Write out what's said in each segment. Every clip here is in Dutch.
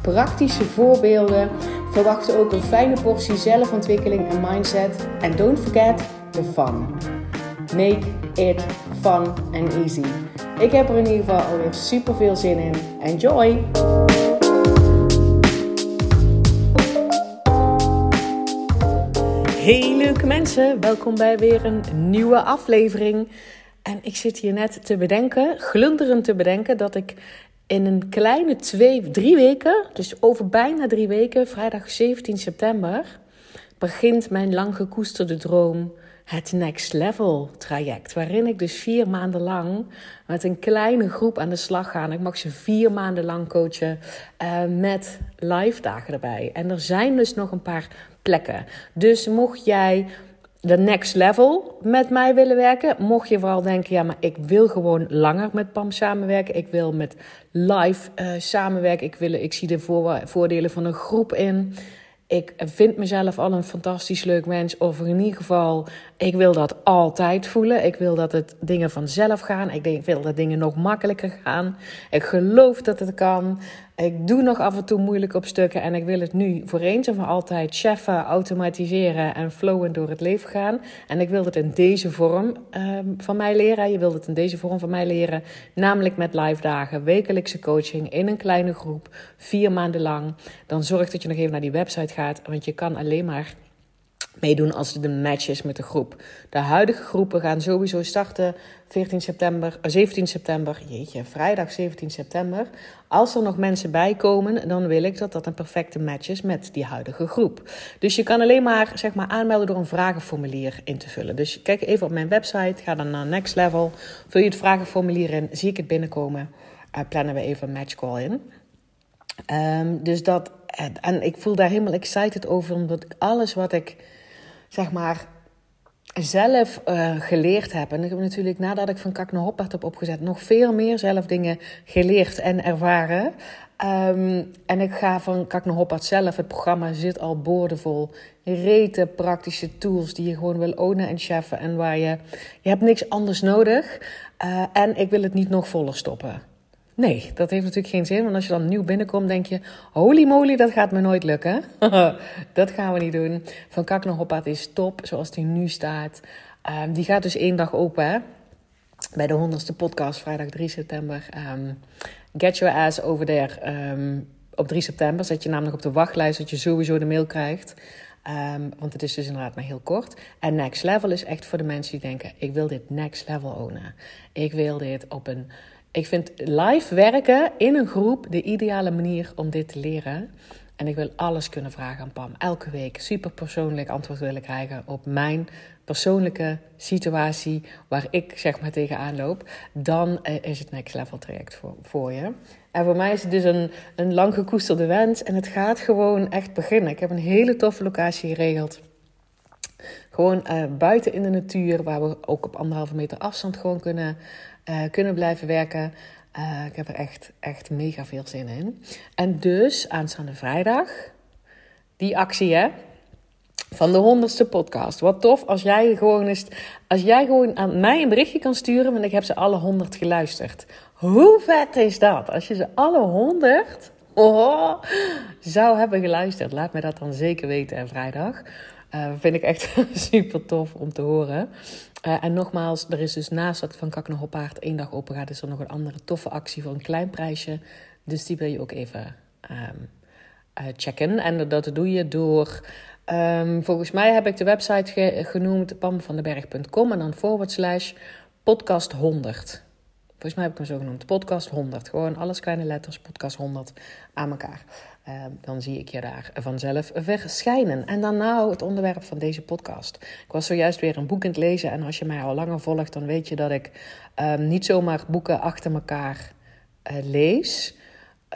praktische voorbeelden. Verwacht ook een fijne portie zelfontwikkeling en mindset. En don't forget the fun. Make it fun and easy. Ik heb er in ieder geval alweer super veel zin in. Enjoy! Hey leuke mensen, welkom bij weer een nieuwe aflevering. En ik zit hier net te bedenken, glunderend te bedenken, dat ik in een kleine twee, drie weken, dus over bijna drie weken, vrijdag 17 september, begint mijn lang gekoesterde droom, het Next Level traject. Waarin ik dus vier maanden lang met een kleine groep aan de slag ga. Ik mag ze vier maanden lang coachen uh, met live dagen erbij. En er zijn dus nog een paar plekken. Dus mocht jij de next level met mij willen werken. Mocht je vooral denken, ja, maar ik wil gewoon langer met PAM samenwerken. Ik wil met live uh, samenwerken. Ik, wil, ik zie de voordelen van een groep in. Ik vind mezelf al een fantastisch leuk mens. Of in ieder geval, ik wil dat altijd voelen. Ik wil dat het dingen vanzelf gaan. Ik wil dat dingen nog makkelijker gaan. Ik geloof dat het kan. Ik doe nog af en toe moeilijk op stukken en ik wil het nu voor eens en voor altijd cheffen, automatiseren en flowen door het leven gaan. En ik wil het in deze vorm um, van mij leren. Je wilt het in deze vorm van mij leren, namelijk met live dagen, wekelijkse coaching in een kleine groep, vier maanden lang. Dan zorg dat je nog even naar die website gaat, want je kan alleen maar meedoen als het een match is met de groep. De huidige groepen gaan sowieso starten 14 september, 17 eh, september, jeetje, vrijdag 17 september. Als er nog mensen bij komen, dan wil ik dat dat een perfecte match is met die huidige groep. Dus je kan alleen maar, zeg maar aanmelden door een vragenformulier in te vullen. Dus kijk even op mijn website, ga dan naar Next Level, vul je het vragenformulier in, zie ik het binnenkomen, uh, plannen we even een matchcall in. Um, dus dat, en ik voel daar helemaal excited over, omdat alles wat ik zeg maar, zelf uh, geleerd heb. En ik heb natuurlijk nadat ik van Kak naar Hoppaard heb opgezet, nog veel meer zelf dingen geleerd en ervaren. Um, en ik ga van Kak naar Hoppaard zelf, het programma zit al boordevol. Rete praktische tools die je gewoon wil ownen en cheffen. En waar je, je hebt niks anders nodig. Uh, en ik wil het niet nog voller stoppen. Nee, dat heeft natuurlijk geen zin. Want als je dan nieuw binnenkomt, denk je: holy moly, dat gaat me nooit lukken. dat gaan we niet doen. Van Kak Hoppaard is top, zoals die nu staat. Um, die gaat dus één dag open hè? bij de honderdste podcast, vrijdag 3 september. Um, get your ass over there. Um, op 3 september zet je namelijk op de wachtlijst dat je sowieso de mail krijgt. Want het is dus inderdaad maar heel kort. En next level is echt voor de mensen die denken: ik wil dit next level ownen. Ik wil dit op een ik vind live werken in een groep de ideale manier om dit te leren. En ik wil alles kunnen vragen aan Pam. Elke week super persoonlijk antwoord willen krijgen op mijn persoonlijke situatie waar ik zeg maar tegenaan loop. Dan eh, is het next level traject voor, voor je. En voor mij is het dus een, een lang gekoesterde wens. En het gaat gewoon echt beginnen. Ik heb een hele toffe locatie geregeld. Gewoon uh, buiten in de natuur, waar we ook op anderhalve meter afstand gewoon kunnen uh, kunnen blijven werken. Uh, ik heb er echt, echt mega veel zin in. En dus aanstaande vrijdag, die actie hè, van de honderdste podcast. Wat tof als jij gewoon eens, als jij gewoon aan mij een berichtje kan sturen, want ik heb ze alle honderd geluisterd. Hoe vet is dat? Als je ze alle honderd oh, zou hebben geluisterd, laat me dat dan zeker weten en vrijdag. Uh, vind ik echt super tof om te horen. Uh, en nogmaals, er is dus naast dat van Kak Hoppaard één dag open gaat, is er nog een andere toffe actie voor een klein prijsje. Dus die wil je ook even um, uh, checken. En dat doe je door. Um, volgens mij heb ik de website ge genoemd pamvandeberg.com en dan forward slash podcast 100. Volgens mij heb ik hem zo. Podcast 100. Gewoon alles kleine letters, podcast 100 aan elkaar. Uh, dan zie ik je daar vanzelf verschijnen. En dan nou het onderwerp van deze podcast. Ik was zojuist weer een boek in het lezen. En als je mij al langer volgt, dan weet je dat ik uh, niet zomaar boeken achter elkaar uh, lees.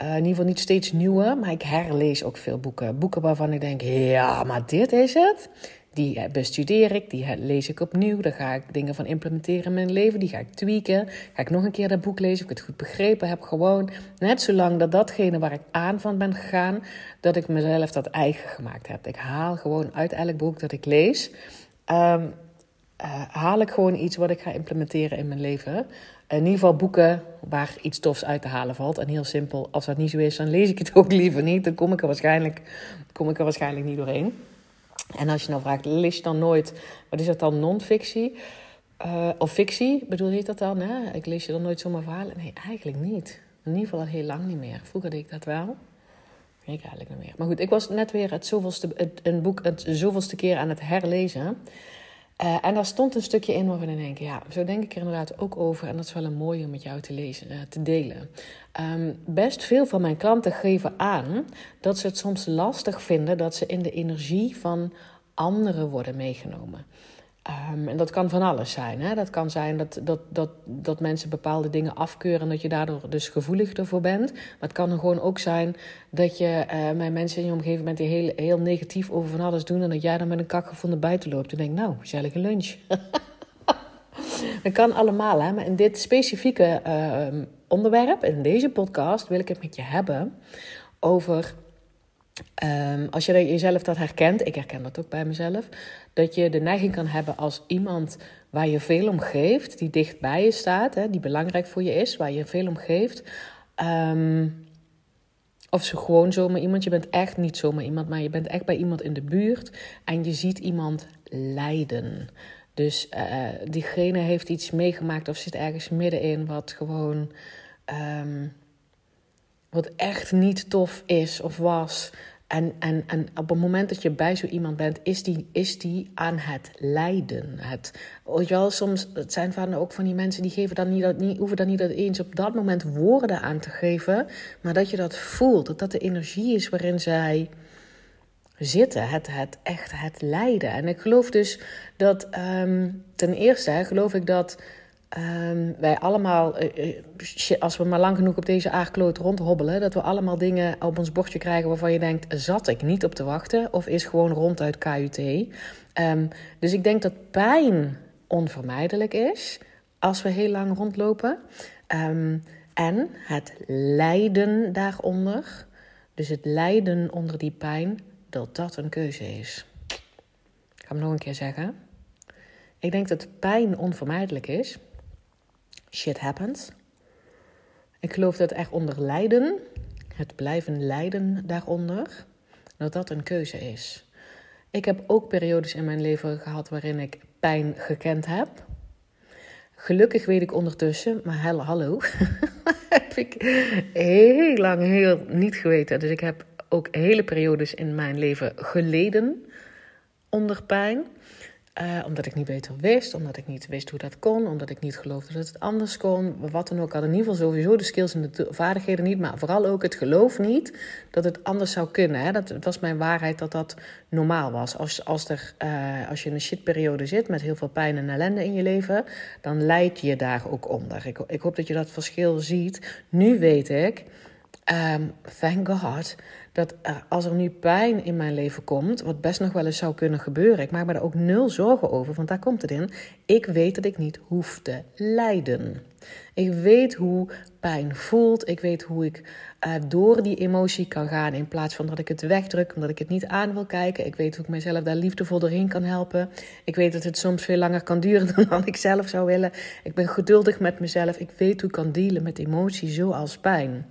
Uh, in ieder geval niet steeds nieuwe, maar ik herlees ook veel boeken. Boeken waarvan ik denk, ja, maar dit is het. Die bestudeer ik, die lees ik opnieuw. Daar ga ik dingen van implementeren in mijn leven. Die ga ik tweaken. Ga ik nog een keer dat boek lezen of ik het goed begrepen heb. Gewoon net zolang dat datgene waar ik aan van ben gegaan, dat ik mezelf dat eigen gemaakt heb. Ik haal gewoon uit elk boek dat ik lees. Um, haal ik gewoon iets wat ik ga implementeren in mijn leven. In ieder geval boeken waar iets tofs uit te halen valt. En heel simpel, als dat niet zo is, dan lees ik het ook liever niet. Dan kom ik er waarschijnlijk, kom ik er waarschijnlijk niet doorheen. En als je nou vraagt, lees je dan nooit, wat is dat dan, non-fictie? Uh, of fictie, bedoel je dat dan? Hè? Ik lees je dan nooit zomaar verhalen? Nee, eigenlijk niet. In ieder geval al heel lang niet meer. Vroeger deed ik dat wel. Ik eigenlijk niet meer. Maar goed, ik was net weer het zoveelste, een boek het zoveelste keer aan het herlezen. Uh, en daar stond een stukje in waarvan ik denk, ja, zo denk ik er inderdaad ook over. En dat is wel een mooie om met jou te lezen, uh, te delen. Um, best veel van mijn klanten geven aan dat ze het soms lastig vinden dat ze in de energie van anderen worden meegenomen. Um, en dat kan van alles zijn. Hè? Dat kan zijn dat, dat, dat, dat mensen bepaalde dingen afkeuren en dat je daardoor dus gevoelig ervoor bent. Maar het kan gewoon ook zijn dat je uh, met mensen in je omgeving bent die heel, heel negatief over van alles doen. En dat jij dan met een kak gevonden buiten loopt en denkt, nou, gezellige lunch. dat kan allemaal, hè? maar in dit specifieke uh, onderwerp, in deze podcast, wil ik het met je hebben over Um, als je jezelf dat herkent, ik herken dat ook bij mezelf, dat je de neiging kan hebben als iemand waar je veel om geeft, die dicht bij je staat, hè, die belangrijk voor je is, waar je veel om geeft. Um, of zo gewoon zomaar iemand, je bent echt niet zomaar iemand, maar je bent echt bij iemand in de buurt en je ziet iemand lijden. Dus uh, diegene heeft iets meegemaakt of zit ergens middenin wat gewoon. Um, wat echt niet tof is of was. En, en, en op het moment dat je bij zo iemand bent, is die, is die aan het lijden. Het, weet wel, soms het zijn vaak ook van die mensen die geven dan niet, dat, niet, hoeven dan niet eens op dat moment woorden aan te geven, maar dat je dat voelt. Dat dat de energie is waarin zij zitten. Het, het echt het lijden. En ik geloof dus dat um, ten eerste geloof ik dat Um, wij allemaal, uh, als we maar lang genoeg op deze aardkloot rondhobbelen, dat we allemaal dingen op ons bordje krijgen waarvan je denkt: zat ik niet op te wachten? Of is gewoon ronduit KUT? Ehm, dus ik denk dat pijn onvermijdelijk is als we heel lang rondlopen. Um, en het lijden daaronder, dus het lijden onder die pijn, dat dat een keuze is. Ik ga hem nog een keer zeggen. Ik denk dat pijn onvermijdelijk is shit happens. Ik geloof dat er onder lijden, het blijven lijden daaronder, dat dat een keuze is. Ik heb ook periodes in mijn leven gehad waarin ik pijn gekend heb. Gelukkig weet ik ondertussen, maar hallo heb ik heel lang heel niet geweten. Dus ik heb ook hele periodes in mijn leven geleden onder pijn. Uh, omdat ik niet beter wist, omdat ik niet wist hoe dat kon, omdat ik niet geloofde dat het anders kon. Wat dan ook, had in ieder geval sowieso de skills en de vaardigheden niet, maar vooral ook het geloof niet dat het anders zou kunnen. Hè. Dat was mijn waarheid dat dat normaal was. Als, als, er, uh, als je in een shitperiode zit met heel veel pijn en ellende in je leven, dan leid je daar ook onder. Ik, ik hoop dat je dat verschil ziet. Nu weet ik, um, thank God dat als er nu pijn in mijn leven komt, wat best nog wel eens zou kunnen gebeuren, ik maak me daar ook nul zorgen over, want daar komt het in. Ik weet dat ik niet hoef te lijden. Ik weet hoe pijn voelt. Ik weet hoe ik uh, door die emotie kan gaan in plaats van dat ik het wegdruk, omdat ik het niet aan wil kijken. Ik weet hoe ik mezelf daar liefdevol doorheen kan helpen. Ik weet dat het soms veel langer kan duren dan ik zelf zou willen. Ik ben geduldig met mezelf. Ik weet hoe ik kan dealen met emotie zoals pijn.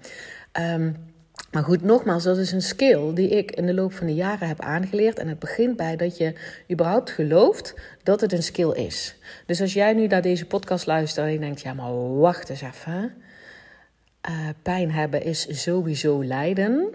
Um, maar goed, nogmaals, dat is een skill die ik in de loop van de jaren heb aangeleerd. En het begint bij dat je überhaupt gelooft dat het een skill is. Dus als jij nu naar deze podcast luistert en je denkt, ja maar wacht eens even. Uh, pijn hebben is sowieso lijden.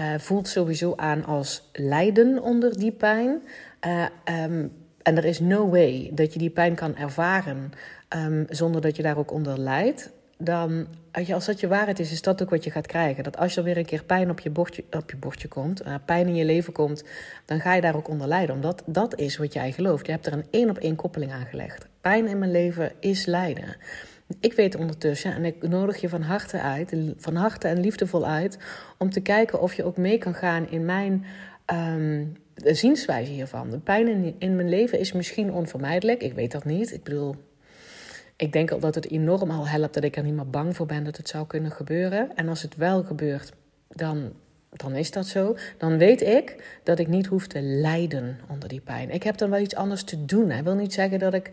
Uh, voelt sowieso aan als lijden onder die pijn. Uh, um, en er is no way dat je die pijn kan ervaren um, zonder dat je daar ook onder lijdt dan, als dat je waarheid is, is dat ook wat je gaat krijgen. Dat als er weer een keer pijn op je bordje, op je bordje komt, uh, pijn in je leven komt, dan ga je daar ook onder lijden. Omdat dat is wat jij gelooft. Je hebt er een één op één koppeling aan gelegd. Pijn in mijn leven is lijden. Ik weet ondertussen, en ik nodig je van harte uit, van harte en liefdevol uit, om te kijken of je ook mee kan gaan in mijn de zienswijze hiervan. De pijn in, in mijn leven is misschien onvermijdelijk. Ik weet dat niet. Ik bedoel, ik denk al dat het enorm al helpt dat ik er niet meer bang voor ben dat het zou kunnen gebeuren. En als het wel gebeurt, dan dan is dat zo. Dan weet ik dat ik niet hoef te lijden onder die pijn. Ik heb dan wel iets anders te doen. Ik wil niet zeggen dat ik,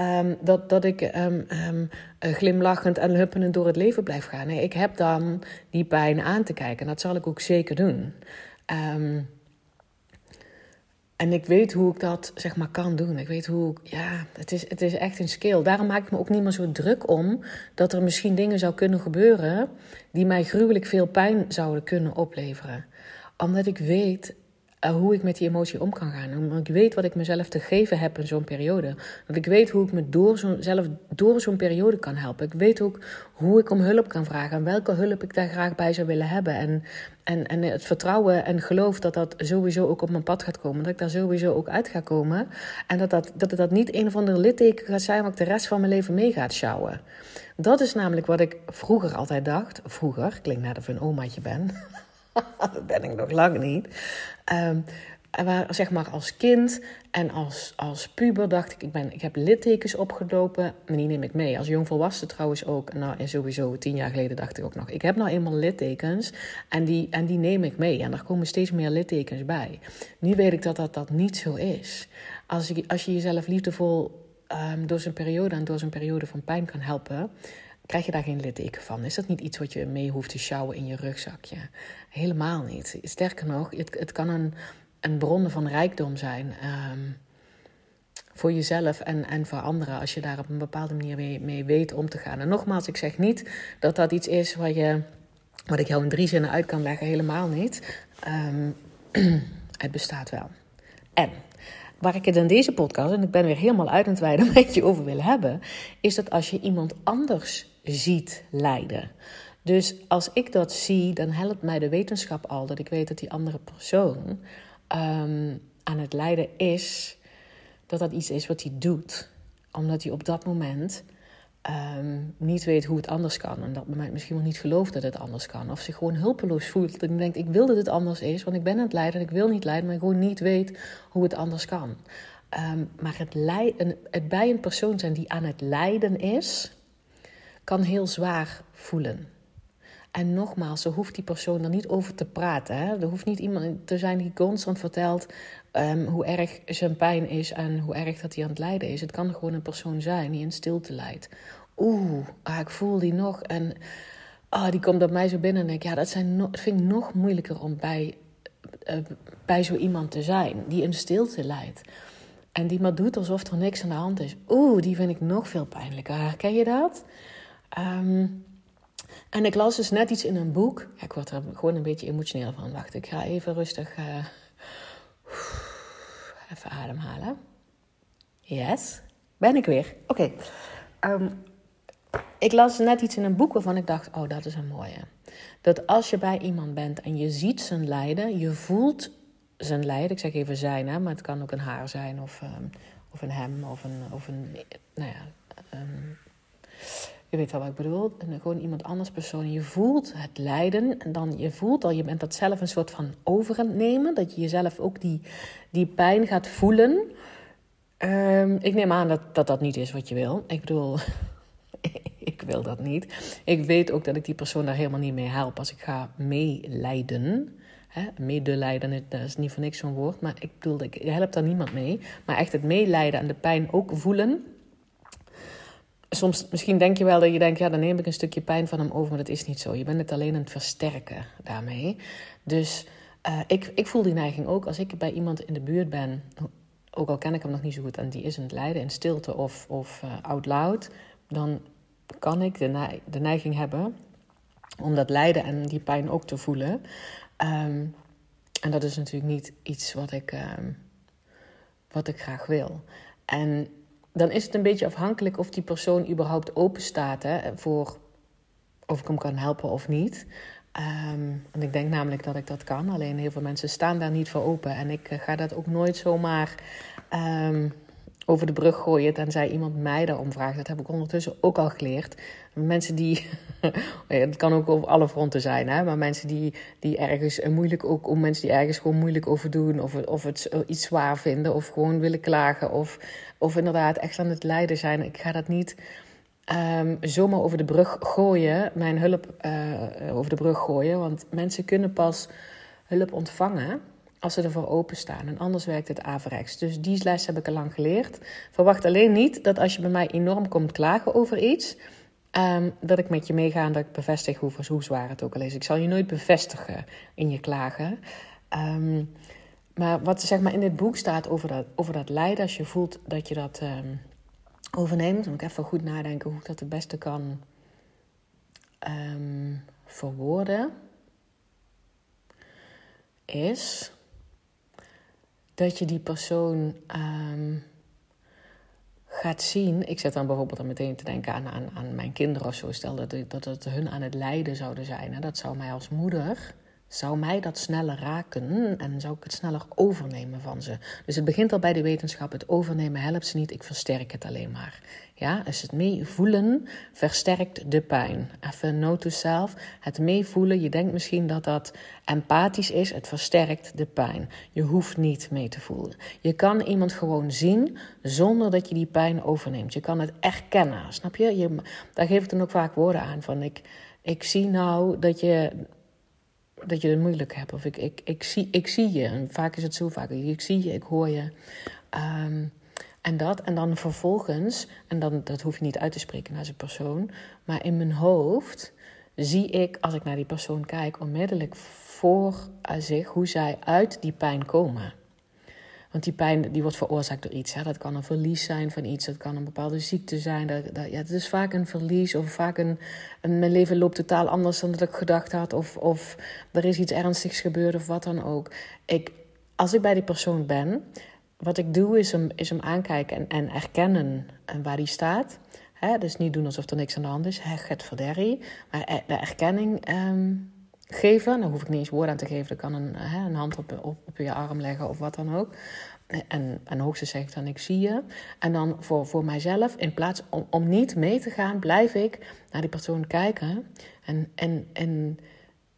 um, dat, dat ik um, um, glimlachend en huppelend door het leven blijf gaan. Nee, ik heb dan die pijn aan te kijken. En dat zal ik ook zeker doen. En ik weet hoe ik dat zeg maar kan doen. Ik weet hoe, ja, het is, het is echt een skill. Daarom maak ik me ook niet meer zo druk om dat er misschien dingen zou kunnen gebeuren die mij gruwelijk veel pijn zouden kunnen opleveren. Omdat ik weet hoe ik met die emotie om kan gaan. Omdat ik weet wat ik mezelf te geven heb in zo'n periode. Dat ik weet hoe ik me door zo'n, zelf door zo'n periode kan helpen. Ik weet ook hoe ik om hulp kan vragen. En welke hulp ik daar graag bij zou willen hebben. En, en, en het vertrouwen en geloof dat dat sowieso ook op mijn pad gaat komen. Dat ik daar sowieso ook uit ga komen. En dat, dat, dat, dat niet een of andere litteken gaat zijn... wat ik de rest van mijn leven mee gaat sjouwen. Dat is namelijk wat ik vroeger altijd dacht. Vroeger, klinkt net of ik een omaatje ben... dat ben ik nog lang niet. Um, zeg maar als kind en als, als puber dacht ik, ik, ben, ik heb littekens opgelopen. Maar die neem ik mee. Als jongvolwassen trouwens ook. Nou, en sowieso tien jaar geleden dacht ik ook nog. Ik heb nou eenmaal littekens en die, en die neem ik mee. En er komen steeds meer littekens bij. Nu weet ik dat dat, dat niet zo is. Als, je, als je jezelf liefdevol um, door zo'n periode en door zo'n periode van pijn kan helpen krijg je daar geen litteken van. Is dat niet iets wat je mee hoeft te sjouwen in je rugzakje? Helemaal niet. Sterker nog, het, het kan een, een bron van rijkdom zijn. Um, voor jezelf en, en voor anderen. Als je daar op een bepaalde manier mee, mee weet om te gaan. En nogmaals, ik zeg niet dat dat iets is wat, je, wat ik jou in drie zinnen uit kan leggen. Helemaal niet. Um, het bestaat wel. En waar ik het in deze podcast, en ik ben weer helemaal uit het wijden met je over wil hebben, is dat als je iemand anders ziet lijden. Dus als ik dat zie, dan helpt mij de wetenschap al dat ik weet dat die andere persoon um, aan het lijden is, dat dat iets is wat hij doet. Omdat hij op dat moment um, niet weet hoe het anders kan. En dat moment misschien wel niet gelooft dat het anders kan. Of zich gewoon hulpeloos voelt. En denkt, ik wil dat het anders is, want ik ben aan het lijden en ik wil niet lijden, maar gewoon niet weet hoe het anders kan. Um, maar het, het bij een persoon zijn die aan het lijden is, kan heel zwaar voelen. En nogmaals, er hoeft die persoon er niet over te praten. Hè? Er hoeft niet iemand te zijn die constant vertelt um, hoe erg zijn pijn is en hoe erg dat hij aan het lijden is. Het kan gewoon een persoon zijn die in stilte lijdt. Oeh, ah, ik voel die nog. En ah, die komt op mij zo binnen en denk ja, dat, zijn vind ik nog moeilijker om bij, uh, bij zo iemand te zijn die in stilte lijdt. En die maar doet alsof er niks aan de hand is. Oeh, die vind ik nog veel pijnlijker. Herken je dat? Um, en ik las dus net iets in een boek. ik word er gewoon een beetje emotioneel van. Wacht, ik ga even rustig. Uh, even ademhalen. Yes. Ben ik weer. Oké. Um, ik las net iets in een boek waarvan ik dacht: oh, dat is een mooie. Dat als je bij iemand bent en je ziet zijn lijden, je voelt zijn lijden. Ik zeg even zijn, hè, maar het kan ook een haar zijn, of, um, of een hem, of een. Of een nou ja. Je weet wel wat ik bedoel. En gewoon iemand anders persoon. Je voelt het lijden. En dan je voelt al, je bent dat zelf een soort van overnemen. Dat je jezelf ook die, die pijn gaat voelen. Um, ik neem aan dat, dat dat niet is wat je wil. Ik bedoel, ik wil dat niet. Ik weet ook dat ik die persoon daar helemaal niet mee help als ik ga meelijden. Medelijden, dat is niet voor niks zo'n woord. Maar ik bedoel, ik help daar niemand mee. Maar echt het meelijden en de pijn ook voelen soms, misschien denk je wel dat je denkt, ja, dan neem ik een stukje pijn van hem over, maar dat is niet zo. Je bent het alleen aan het versterken daarmee. Dus uh, ik, ik voel die neiging ook als ik bij iemand in de buurt ben, ook al ken ik hem nog niet zo goed en die is aan het lijden in stilte of, of uh, out loud, dan kan ik de, de neiging hebben om dat lijden en die pijn ook te voelen. Um, en dat is natuurlijk niet iets wat ik, um, wat ik graag wil. En dan is het een beetje afhankelijk of die persoon überhaupt open staat hè, voor of ik hem kan helpen of niet. Um, want ik denk namelijk dat ik dat kan. Alleen heel veel mensen staan daar niet voor open. En ik uh, ga dat ook nooit zomaar um, over de brug gooien tenzij iemand mij daarom vraagt. Dat heb ik ondertussen ook al geleerd. Mensen die, het kan ook op alle fronten zijn, hè? maar mensen die, die ergens moeilijk, ook om mensen die ergens gewoon moeilijk over doen, of, of het iets zwaar vinden, of gewoon willen klagen, of, of inderdaad echt aan het lijden zijn. Ik ga dat niet um, zomaar over de brug gooien, mijn hulp uh, over de brug gooien, want mensen kunnen pas hulp ontvangen als ze ervoor openstaan. En anders werkt het averechts. Dus die les heb ik al lang geleerd. Verwacht alleen niet dat als je bij mij enorm komt klagen over iets, um, dat ik met je meega en dat ik bevestig hoe, hoe zwaar het ook al is. Ik zal je nooit bevestigen in je klagen. Um, maar wat zeg maar in dit boek staat over dat, over dat lijden, als je voelt dat je dat um, overneemt, moet ik even goed nadenken hoe ik dat het beste kan verwoorden, is dat je die persoon um, gaat zien. Ik zet dan bijvoorbeeld dan meteen te denken aan, aan, aan mijn kinderen of zo. Stel dat, dat het hun aan het lijden zouden zijn. Hè? Dat zou mij als moeder zou mij dat sneller raken en zou ik het sneller overnemen van ze. Dus het begint al bij de wetenschap. Het overnemen helpt ze niet, ik versterk het alleen maar. Ja, dus het meevoelen versterkt de pijn. Even note to self. Het meevoelen, je denkt misschien dat dat empathisch is. Het versterkt de pijn. Je hoeft niet mee te voelen. Je kan iemand gewoon zien zonder dat je die pijn overneemt. Je kan het erkennen, snap je? je daar geef ik dan ook vaak woorden aan van ik... Ik zie nou dat je dat je het moeilijk hebt. Of ik, ik, ik, zie, ik zie je. En vaak is het zo vaak. Ik zie je, ik hoor je. Ehm, en dat. En dan vervolgens, en dan, dat hoef je niet uit te spreken naar zijn persoon. Maar in mijn hoofd zie ik, als ik naar die persoon kijk, onmiddellijk voor zich hoe zij uit die pijn komen. Want die pijn die wordt veroorzaakt door iets. Hè. Dat kan een verlies zijn van iets, dat kan een bepaalde ziekte zijn. Dat, dat, ja, het is vaak een verlies of vaak een, Mijn leven loopt totaal anders dan dat ik gedacht had. Of, of er is iets ernstigs gebeurd of wat dan ook. Ik, als ik bij die persoon ben, wat ik doe is hem, is hem aankijken en, en erkennen waar die staat. Hè, dus niet doen alsof er niks aan de hand is. Het verderrie. Maar de erkenning um, geven. Daar hoef ik niet eens woord aan te geven. Ik kan een, een hand op, op, op, je arm leggen of wat dan ook. En, en hoogstens zeg ik dan ik zie je. En dan voor, voor mijzelf, in plaats om, om niet mee te gaan, blijf ik naar die persoon kijken. En, en, en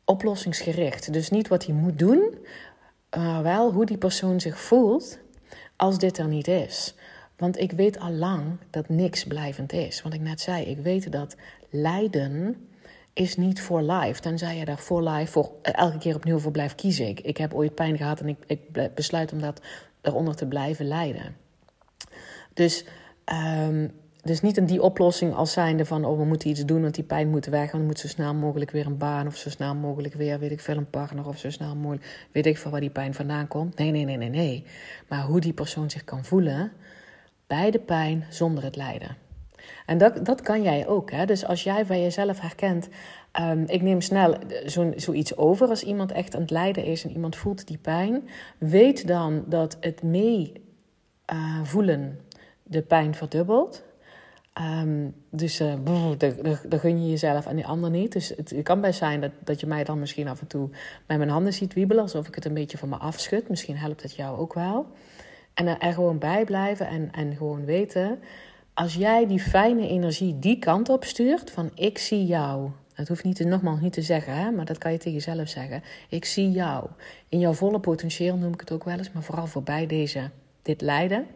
oplossingsgericht. Dus niet wat hij moet doen, maar wel hoe die persoon zich voelt als dit er niet is. Want ik weet al lang dat niks blijvend is. Want ik net zei, ik weet dat lijden is niet voor life. Tenzij je daar voor life voor elke keer opnieuw voor blijft kiezen. Ik, ik heb ooit pijn gehad en ik, ik besluit om dat eronder te blijven lijden. Dus, um, dus niet een die oplossing als zijnde van... oh, we moeten iets doen, want die pijn moet weg... en we moeten zo snel mogelijk weer een baan... of zo snel mogelijk weer, weet ik veel, een partner... of zo snel mogelijk, weet ik veel waar die pijn vandaan komt. Nee, nee, nee, nee, nee. Maar hoe die persoon zich kan voelen... bij de pijn zonder het lijden. En dat, dat kan jij ook. Hè? Dus als jij van jezelf herkent, um, ik neem snel zo, zoiets over als iemand echt aan het lijden is en iemand voelt die pijn, weet dan dat het mee uh, voelen de pijn verdubbelt. Um, dus uh, gun je jezelf en die ander niet. Dus het, het, kan best zijn dat, dat je mij dan misschien af en toe met mijn handen ziet wiebelen, alsof ik het een beetje van me afschud. Misschien helpt het jou ook wel. En er gewoon bij blijven en, en gewoon weten als jij die fijne energie die kant op stuurt, van ik zie jou. Dat hoeft niet, nogmaals niet te zeggen, hè, maar dat kan je tegen jezelf zeggen. Ik zie jou. In jouw volle potentieel noem ik het ook wel eens, maar vooral voorbij deze, dit lijden.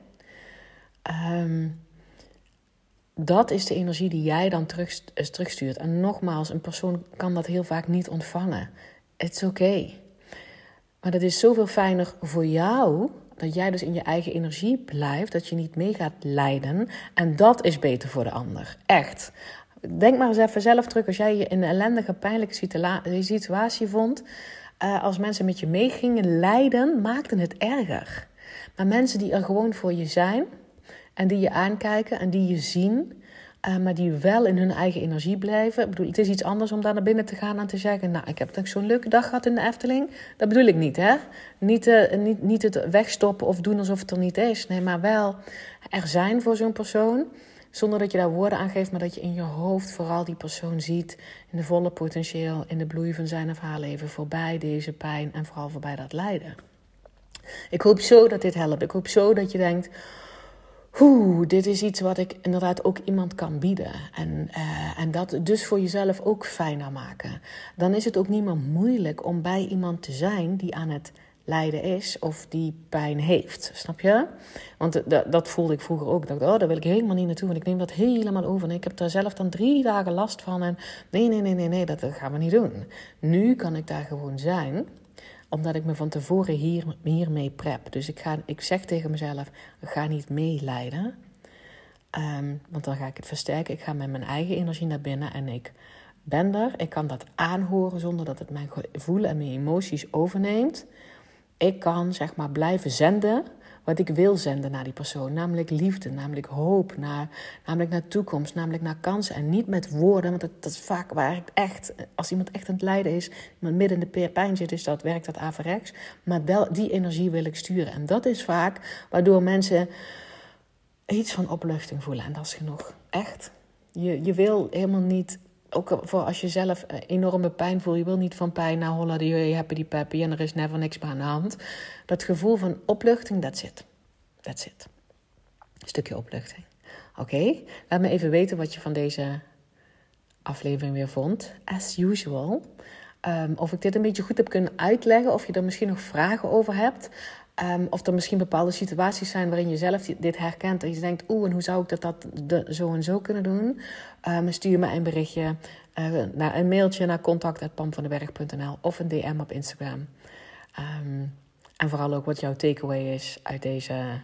Ehm, dat is de energie die jij dan terug, eh, terugstuurt. En nogmaals, een persoon kan dat heel vaak niet ontvangen. Is oké. Maar dat is zoveel fijner voor jou dat jij dus in je eigen energie blijft, dat je niet mee gaat lijden. En dat is beter voor de ander. Echt. Denk maar eens even zelf terug als jij je in een ellendige, pijnlijke situatie vond. Uh, als mensen met je meegingen lijden, maakten het erger. Maar mensen die er gewoon voor je zijn en die je aankijken en die je zien, uh, maar die wel in hun eigen energie blijven. Ik bedoel, het is iets anders om daar naar binnen te gaan en te zeggen: Nou, ik heb zo'n leuke dag gehad in de Efteling. Dat bedoel ik niet, hè? Niet, uh, niet, niet het wegstoppen of doen alsof het er niet is. Nee, maar wel er zijn voor zo'n persoon. Zonder dat je daar woorden aan geeft, maar dat je in je hoofd vooral die persoon ziet. In de volle potentieel, in de bloei van zijn of haar leven. Voorbij deze pijn en vooral voorbij dat lijden. Ik hoop zo dat dit helpt. Ik hoop zo dat je denkt Oeh, dit is iets wat ik inderdaad ook iemand kan bieden. En, uh, en dat dus voor jezelf ook fijner maken. Dan is het ook niet meer moeilijk om bij iemand te zijn die aan het lijden is of die pijn heeft. Snap je? Want dat voelde ik vroeger ook. Ik dacht, oh, daar wil ik helemaal niet naartoe. Want ik neem dat helemaal over. En ik heb daar zelf dan drie dagen last van. En nee, nee, nee, nee, nee, dat gaan we niet doen. Nu kan ik daar gewoon zijn omdat ik me van tevoren hier, hiermee prep. Dus ik, ga, ik zeg tegen mezelf: ga niet meelijden. Um, want dan ga ik het versterken. Ik ga met mijn eigen energie naar binnen en ik ben er. Ik kan dat aanhoren zonder dat het mijn gevoel en mijn emoties overneemt. Ik kan zeg maar blijven zenden wat ik wil zenden naar die persoon. Namelijk liefde, namelijk hoop, naar, namelijk naar toekomst, namelijk naar kansen. En niet met woorden, want dat, dat is vaak waar ik echt, als iemand echt aan het lijden is, iemand midden in de pijn zit, dus dat werkt dat averechts. Maar wel, die energie wil ik sturen. En dat is vaak waardoor mensen iets van opluchting voelen. En dat is genoeg. Echt. Je, je wil helemaal niet ook voor als je zelf enorme pijn voelt. Je wil niet van pijn naar hollen, die happy die peppy en er is never niks meer aan de hand. Dat gevoel van opluchting, that's it. That's it. Een stukje opluchting. Oké, laat me even weten wat je van deze aflevering weer vond. As usual. Um, of ik dit een beetje goed heb kunnen uitleggen. Of je er misschien nog vragen over hebt. Um, of er misschien bepaalde situaties zijn waarin je zelf dit herkent. En je denkt, oeh, en hoe zou ik dat, dat zo en zo kunnen doen? Um, stuur me een berichtje, uh, naar een mailtje naar contact.pamvandeberg.nl of een DM op Instagram. Um, en vooral ook wat jouw takeaway is uit deze,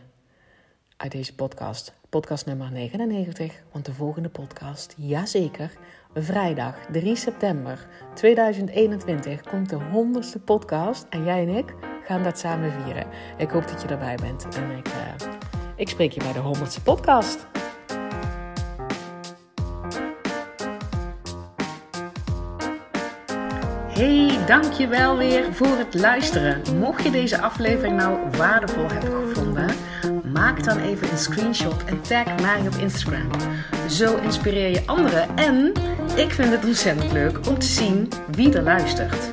uit deze podcast. Podcast nummer 99, want de volgende podcast, jazeker, vrijdag 3 september 2021 komt de 100ste podcast. En jij en ik gaan dat samen vieren. Ik hoop dat je erbij bent. En ik, uh, ik spreek je bij de 100ste podcast. Hey, dankjewel weer voor het luisteren. Mocht je deze aflevering nou waardevol hebben gevonden, maak dan even een screenshot en tag mij op Instagram. Zo inspireer je anderen en ik vind het ontzettend leuk om te zien wie er luistert.